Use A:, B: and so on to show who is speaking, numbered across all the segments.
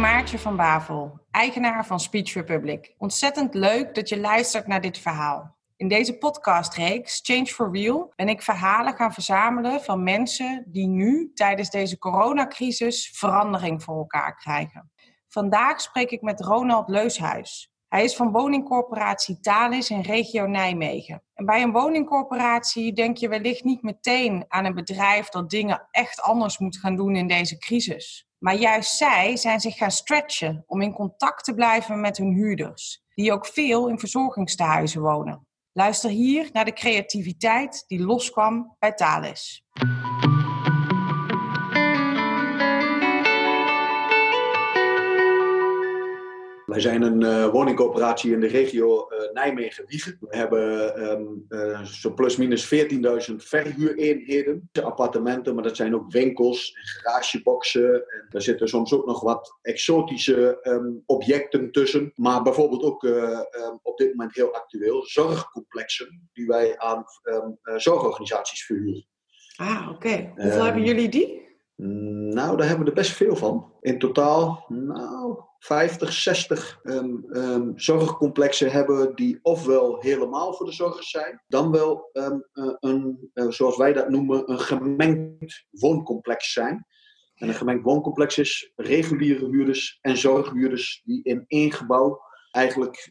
A: Maartje van Bavel, eigenaar van Speech Republic. Ontzettend leuk dat je luistert naar dit verhaal. In deze podcastreeks Change for Real ben ik verhalen gaan verzamelen van mensen die nu tijdens deze coronacrisis verandering voor elkaar krijgen. Vandaag spreek ik met Ronald Leushuis. Hij is van woningcorporatie Thalys in regio Nijmegen. En bij een woningcorporatie denk je wellicht niet meteen aan een bedrijf dat dingen echt anders moet gaan doen in deze crisis. Maar juist zij zijn zich gaan stretchen om in contact te blijven met hun huurders, die ook veel in verzorgingstehuizen wonen. Luister hier naar de creativiteit die loskwam bij Thales.
B: Wij zijn een uh, woningcoöperatie in de regio uh, Nijmegen-Wiegen. We hebben um, uh, zo plus minus 14.000 verhuureenheden, appartementen, maar dat zijn ook winkels en garageboxen. En er zitten soms ook nog wat exotische um, objecten tussen. Maar bijvoorbeeld ook um, op dit moment heel actueel zorgcomplexen die wij aan zorgorganisaties verhuren.
A: Ah, oké. Okay. Hoeveel hebben jullie die?
B: Nou, daar hebben we er best veel van. In totaal, nou, 50, 60 um, um, zorgcomplexen hebben die ofwel helemaal voor de zorgers zijn, dan wel um, uh, een, uh, zoals wij dat noemen, een gemengd wooncomplex zijn. En een gemengd wooncomplex is reguliere huurders en zorghuurders die in één gebouw eigenlijk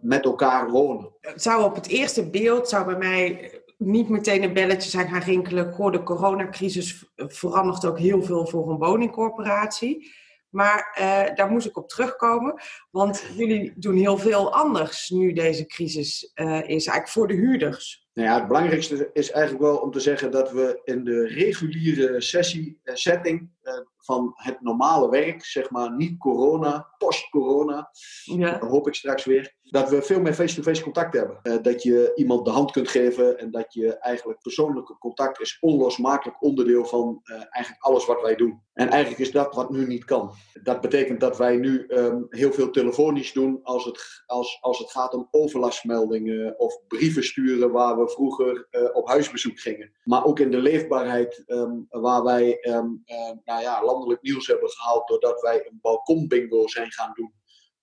B: met elkaar wonen.
A: Het zou op het eerste beeld, zou bij mij niet meteen een belletje zijn gaan rinkelen. De coronacrisis verandert ook heel veel voor een woningcorporatie. Maar uh, daar moest ik op terugkomen, want jullie doen heel veel anders nu deze crisis uh, is, eigenlijk voor de huurders.
B: Nou ja, het belangrijkste is eigenlijk wel om te zeggen dat we in de reguliere sessie, uh, setting van het normale werk, zeg maar niet corona, post-corona, ja. hoop ik straks weer, dat we veel meer face-to-face contact hebben. Uh, dat je iemand de hand kunt geven en dat je eigenlijk persoonlijke contact is onlosmakelijk onderdeel van uh, eigenlijk alles wat wij doen. En eigenlijk is dat wat nu niet kan. Dat betekent dat wij nu um, heel veel telefonisch doen als het, als, als het gaat om overlastmeldingen of brieven sturen waar we vroeger uh, op huisbezoek gingen. Maar ook in de leefbaarheid um, waar wij um, nou ja, landelijk nieuws hebben gehaald doordat wij een balkonbingo zijn gaan doen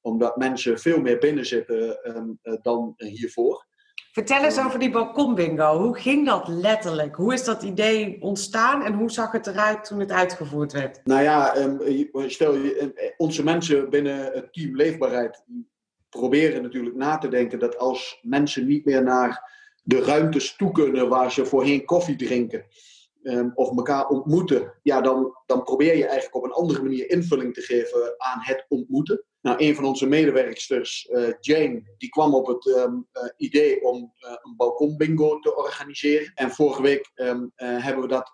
B: omdat mensen veel meer binnen zitten um, uh, dan hiervoor.
A: Vertel eens over die balkonbingo. Hoe ging dat letterlijk? Hoe is dat idee ontstaan en hoe zag het eruit toen het uitgevoerd werd?
B: Nou ja, um, stel je, onze mensen binnen het team Leefbaarheid proberen natuurlijk na te denken dat als mensen niet meer naar de ruimtes toe kunnen waar ze voorheen koffie drinken, um, of elkaar ontmoeten, ja, dan, dan probeer je eigenlijk op een andere manier invulling te geven aan het ontmoeten. Nou, een van onze medewerksters, uh, Jane, die kwam op het um, uh, idee om uh, een balkonbingo te organiseren. En vorige week um, hebben we dat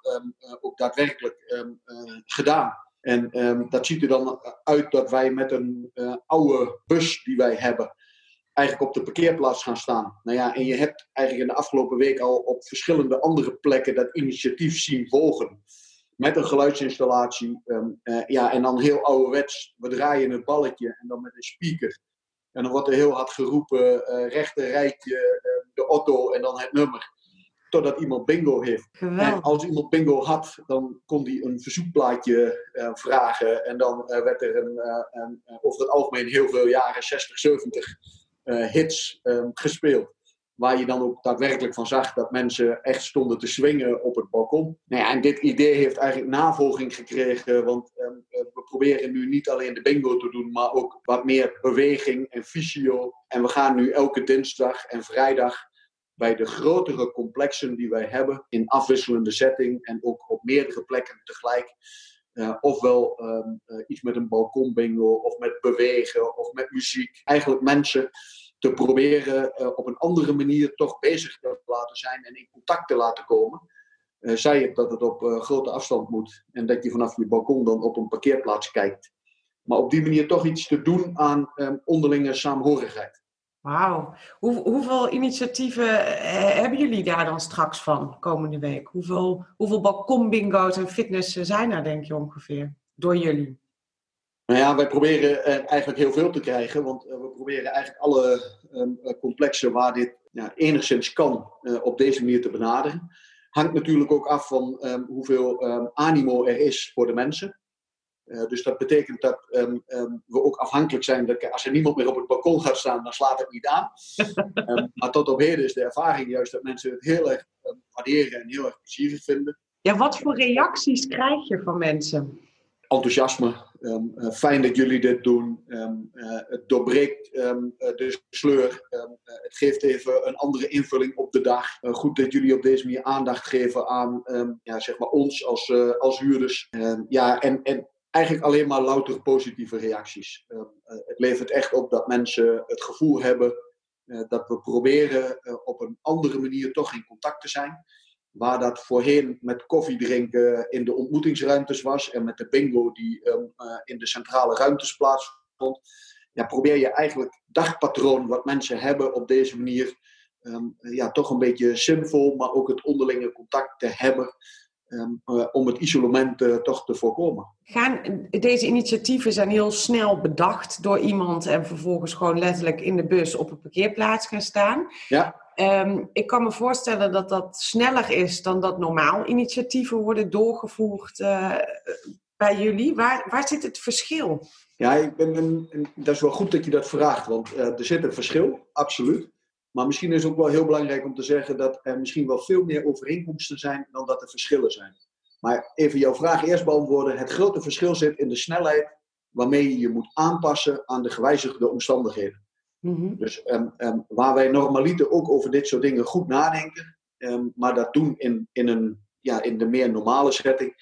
B: ook daadwerkelijk gedaan. En dat ziet er dan uit dat wij met een oude bus die wij hebben, eigenlijk op de parkeerplaats gaan staan. Nou ja, en je hebt eigenlijk in de afgelopen week al op verschillende andere plekken dat initiatief zien volgen. Met een geluidsinstallatie. Um, uh, ja, en dan heel ouderwets. We draaien het balletje en dan met een speaker. En dan wordt er heel hard geroepen, uh, rechter rijtje, uh, de auto en dan het nummer. Totdat iemand bingo heeft. En als iemand bingo had, dan kon hij een verzoekplaatje vragen. En dan werd er een, een, over het algemeen heel veel jaren 60, 70 uh, hits um, gespeeld. Waar je dan ook daadwerkelijk van zag dat mensen echt stonden te swingen op het balkon. Nou ja, en dit idee heeft eigenlijk navolging gekregen. Want um, we proberen nu niet alleen de bingo te doen, maar ook wat meer beweging en fysio. En we gaan nu elke dinsdag en vrijdag bij de grotere complexen die wij hebben, in afwisselende setting en ook op meerdere plekken tegelijk. Uh, ofwel um, uh, iets met een balkonbingo, of met bewegen, of met muziek. Eigenlijk mensen te proberen uh, op een andere manier toch bezig te laten zijn en in contact te laten komen. zij het dat het op grote afstand moet en dat je vanaf je balkon dan op een parkeerplaats kijkt. Maar op die manier toch iets te doen aan um, onderlinge saamhorigheid.
A: Wauw. Hoe, hoeveel initiatieven eh, hebben jullie daar dan straks van komende week? Hoeveel, hoeveel balkonbingo's en fitness zijn er, denk je ongeveer, door jullie?
B: Nou ja, wij proberen eigenlijk heel veel te krijgen, want eh, we proberen eigenlijk alle um, complexen waar dit ja, enigszins kan op deze manier te benaderen. Hangt natuurlijk ook af van um, hoeveel um, animo er is voor de mensen. Uh, dus dat betekent dat um, um, we ook afhankelijk zijn. Dat als er niemand meer op het balkon gaat staan, dan slaat het niet aan. um, maar tot op heden is de ervaring juist dat mensen het heel erg waarderen en heel erg plezierig vinden.
A: Ja, wat voor reacties krijg je van mensen?
B: enthousiasme. Ehm, eh, fijn dat jullie dit doen. Ehm, eh, het doorbreekt ehm, eh, de sleur. het geeft even een andere invulling op de dag. goed dat jullie op deze manier aandacht geven aan ja, zeg maar ons als, als huurders. ja, en, en eigenlijk alleen maar louter positieve reacties. het levert echt op dat mensen het gevoel hebben dat we proberen op een andere manier toch in contact te zijn. Waar dat voorheen met koffie drinken in de ontmoetingsruimtes was en met de bingo die uh, in de centrale ruimtes plaatsvond, ja, probeer je eigenlijk dagpatroon wat mensen hebben op deze manier um, ja, toch een beetje zinvol, maar ook het onderlinge contact te hebben. Um, uh, om het isolement uh, toch te voorkomen.
A: Gaan, deze initiatieven zijn heel snel bedacht door iemand en vervolgens gewoon letterlijk in de bus op een parkeerplaats gaan staan.
B: Ja.
A: Um, ik kan me voorstellen dat dat sneller is dan dat normaal initiatieven worden doorgevoerd uh, bij jullie. Waar, waar zit het verschil?
B: Ja, ik ben, dat is wel goed dat je dat vraagt, want er zit een verschil, absoluut. Maar misschien is het ook wel heel belangrijk om te zeggen dat er misschien wel veel meer overeenkomsten zijn dan dat er verschillen zijn. Maar even jouw vraag eerst beantwoorden. Het grote verschil zit in de snelheid waarmee je je moet aanpassen aan de gewijzigde omstandigheden. Mhm. Dus um, um, waar wij normaliter ook over dit soort dingen goed nadenken, um, maar dat doen in, in, een, ja, in de meer normale setting,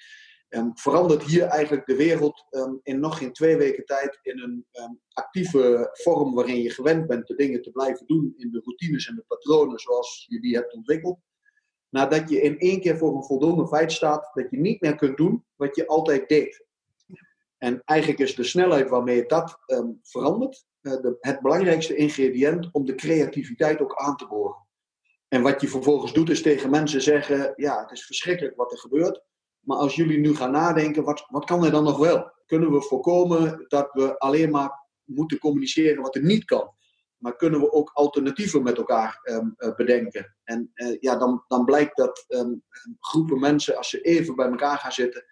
B: verandert hier eigenlijk de wereld in nog geen twee weken tijd in een actieve vorm waarin je gewend bent de dingen te blijven doen in de routines en de patronen zoals je die hebt ontwikkeld. Nadat je in één keer voor een voldoende feit staat dat je niet meer kunt doen wat je altijd deed. En eigenlijk is de snelheid waarmee dat verandert, eh, het belangrijkste ingrediënt om de creativiteit ook aan te boren. En wat je vervolgens doet is tegen mensen zeggen, ja, het is verschrikkelijk wat er gebeurt. Maar als jullie nu gaan nadenken, wat, wat kan er dan nog wel? Kunnen we voorkomen dat we alleen maar moeten communiceren wat er niet kan? Maar kunnen we ook alternatieven met elkaar um, uh, bedenken? En uh, ja, dan, dan blijkt dat um, groepen mensen, als ze even bij elkaar gaan zitten,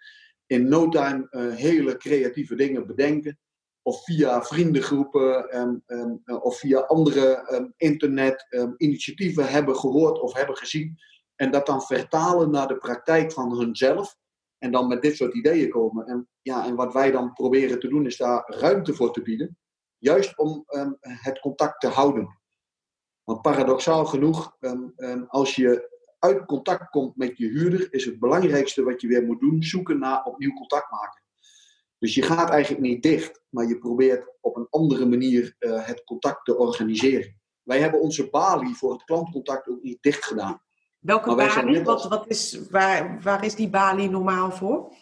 B: in no time hele creatieve dingen bedenken of via vriendengroepen um, of via andere um, internet-initiatieven hebben gehoord of hebben gezien. En dat dan vertalen naar de praktijk van hunzelf. En dan met dit soort ideeën komen. En, ja, en wat wij dan proberen te doen is daar ruimte voor te bieden. Juist om het contact te houden. Want paradoxaal genoeg, als je uit contact komt met je huurder, is het belangrijkste wat je weer moet doen, zoeken naar opnieuw contact maken. Dus je gaat eigenlijk niet dicht, maar je probeert op een andere manier uh, het contact te organiseren. Wij hebben onze balie voor het klantcontact ook niet dicht gedaan.
A: Welke balie? Wat, wat is, waar, waar is die balie normaal voor?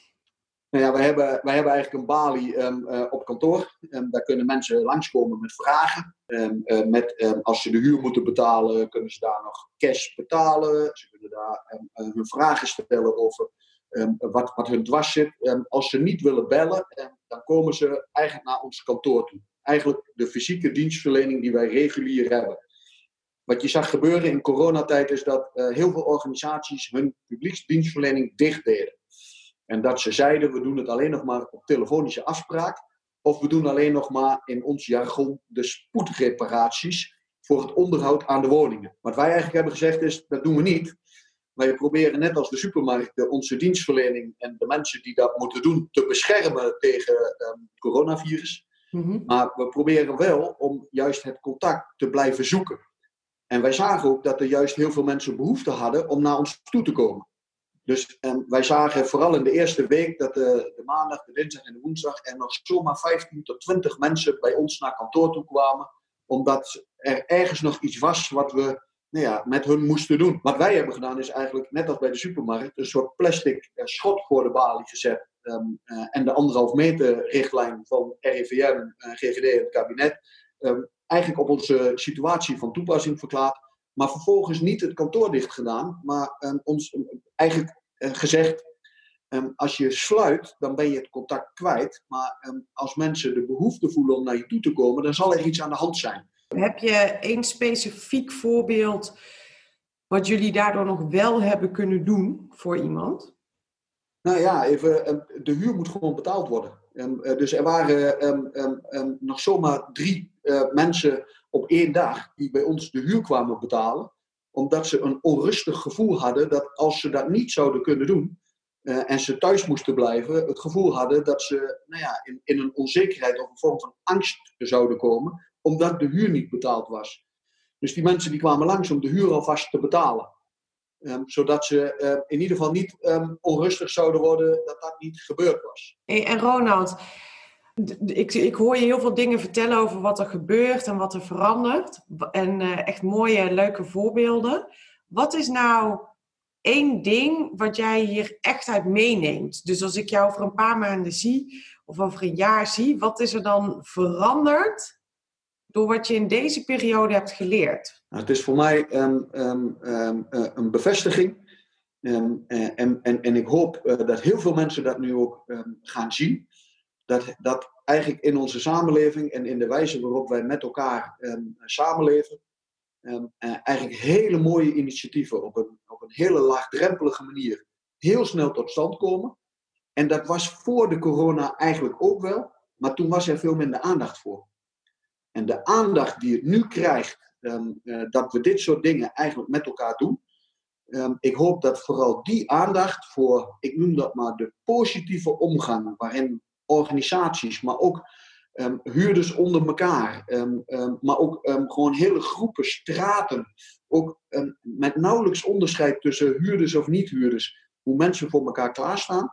B: Nou ja, wij hebben, wij hebben eigenlijk een balie um, uh, op kantoor. Um, daar kunnen mensen langskomen met vragen. Um, uh, met, als ze de huur moeten betalen, kunnen ze daar nog cash betalen. Ze kunnen daar hun vragen stellen over Ehm, wat, wat hun dwars zit. Als ze niet willen bellen, dan komen ze eigenlijk naar ons kantoor toe. Eigenlijk de fysieke dienstverlening die wij regulier hebben. Wat je zag gebeuren in coronatijd is dat uh, heel veel organisaties hun publieksdienstverlening dicht deden. En dat ze zeiden, we doen het alleen nog maar op telefonische afspraak. Of we doen alleen nog maar in ons jargon de spoedreparaties voor het onderhoud aan de woningen. Wat wij eigenlijk hebben gezegd is, dat doen we niet. Wij proberen net als de supermarkten onze dienstverlening en de mensen die dat moeten doen te beschermen tegen um, coronavirus. Mhm. Maar we proberen wel om juist het contact te blijven zoeken. En wij zagen ook dat er juist heel veel mensen behoefte hadden om naar ons toe te komen. Dus um, wij zagen vooral in de eerste week dat de, de, maandag, de dinsdag en de woensdag er nog zomaar 15 tot 20 mensen bij ons naar kantoor toe kwamen. Omdat er ergens nog iets was wat we nou ja, met hun moesten doen. Wat wij hebben gedaan is eigenlijk, net als bij de supermarkt, een soort plastic eh, schot voor de balie gezet. Um, uh, en de anderhalf meter richtlijn van RIVM, uh, GGD en het kabinet. Um, eigenlijk op onze situatie van toepassing verklaard. Maar vervolgens niet het kantoor dicht gedaan, maar um, ons eigenlijk uh, gezegd: als je sluit, dan ben je het contact kwijt. Maar als mensen de behoefte voelen om naar je toe te komen, dan zal er iets aan de hand zijn.
A: Heb je één specifiek voorbeeld wat jullie daardoor nog wel hebben kunnen doen voor iemand?
B: Nou ja, even, eh, de huur moet gewoon betaald worden. Dus er waren nog zomaar drie mensen op één dag die bij ons de huur kwamen betalen omdat ze een onrustig gevoel hadden dat als ze dat niet zouden kunnen doen uh, en ze thuis moesten blijven, het gevoel hadden dat ze nou ja, in, in een onzekerheid of een vorm van angst zouden komen, omdat de huur niet betaald was. Dus die mensen die kwamen langs om de huur alvast te betalen. Um, zodat ze uh, in ieder geval niet um, onrustig zouden worden dat dat niet gebeurd was.
A: Hey, en Ronald, ik, ik, hoor je heel veel dingen vertellen over wat er gebeurt en wat er verandert. En uh, echt mooie, leuke voorbeelden. Wat is nou één ding wat jij hier echt uit meeneemt? Dus als ik jou over een paar maanden zie, of over een jaar zie, wat is er dan veranderd door wat je in deze periode hebt geleerd?
B: Nou, het is voor mij um, um, um, een bevestiging. En, en, en, en ik hoop uh, dat heel veel mensen dat nu ook gaan zien dat, dat eigenlijk in onze samenleving en in de wijze waarop wij met elkaar samenleven, eigenlijk hele mooie initiatieven op een, op een hele laagdrempelige manier heel snel tot stand komen. En dat was voor de corona eigenlijk ook wel, maar toen was er veel minder aandacht voor. En de aandacht die het nu krijgt, um, uh, dat we dit soort dingen eigenlijk met elkaar doen, ik hoop dat vooral die aandacht voor, ik noem dat maar, de positieve omgang waarin organisaties, maar ook um, huurders onder elkaar, maar ook gewoon hele groepen, straten, ook met nauwelijks onderscheid tussen huurders of niet-huurders, hoe mensen voor elkaar klaarstaan.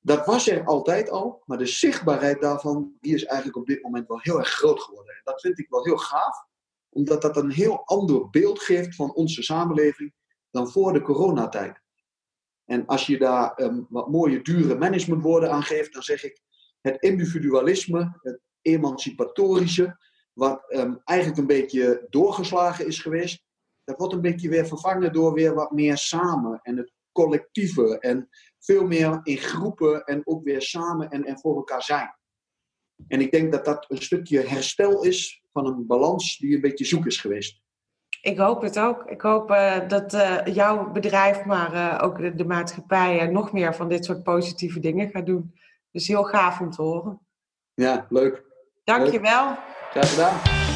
B: Dat was er altijd al, maar de zichtbaarheid daarvan die is eigenlijk op dit moment wel heel erg groot geworden. En dat vind ik wel heel gaaf, omdat dat een heel ander beeld geeft van onze samenleving dan voor de coronatijd. En als je daar um, wat mooie, dure managementwoorden aan geeft, dan zeg ik: het individualisme, het emancipatorische, wat um, eigenlijk een beetje doorgeslagen is geweest, dat wordt een beetje weer vervangen door weer wat meer samen en het collectieve en veel meer in groepen en ook weer samen en, en voor elkaar zijn. En ik denk dat dat een stukje herstel is van een balans die een beetje zoek is geweest.
A: Ik hoop het ook. Ik hoop uh, dat uh, jouw bedrijf, maar uh, ook de, de maatschappij, nog meer van dit soort positieve dingen gaat doen. Dus heel gaaf om te horen.
B: Ja, leuk.
A: Dank je wel.
B: Graag gedaan.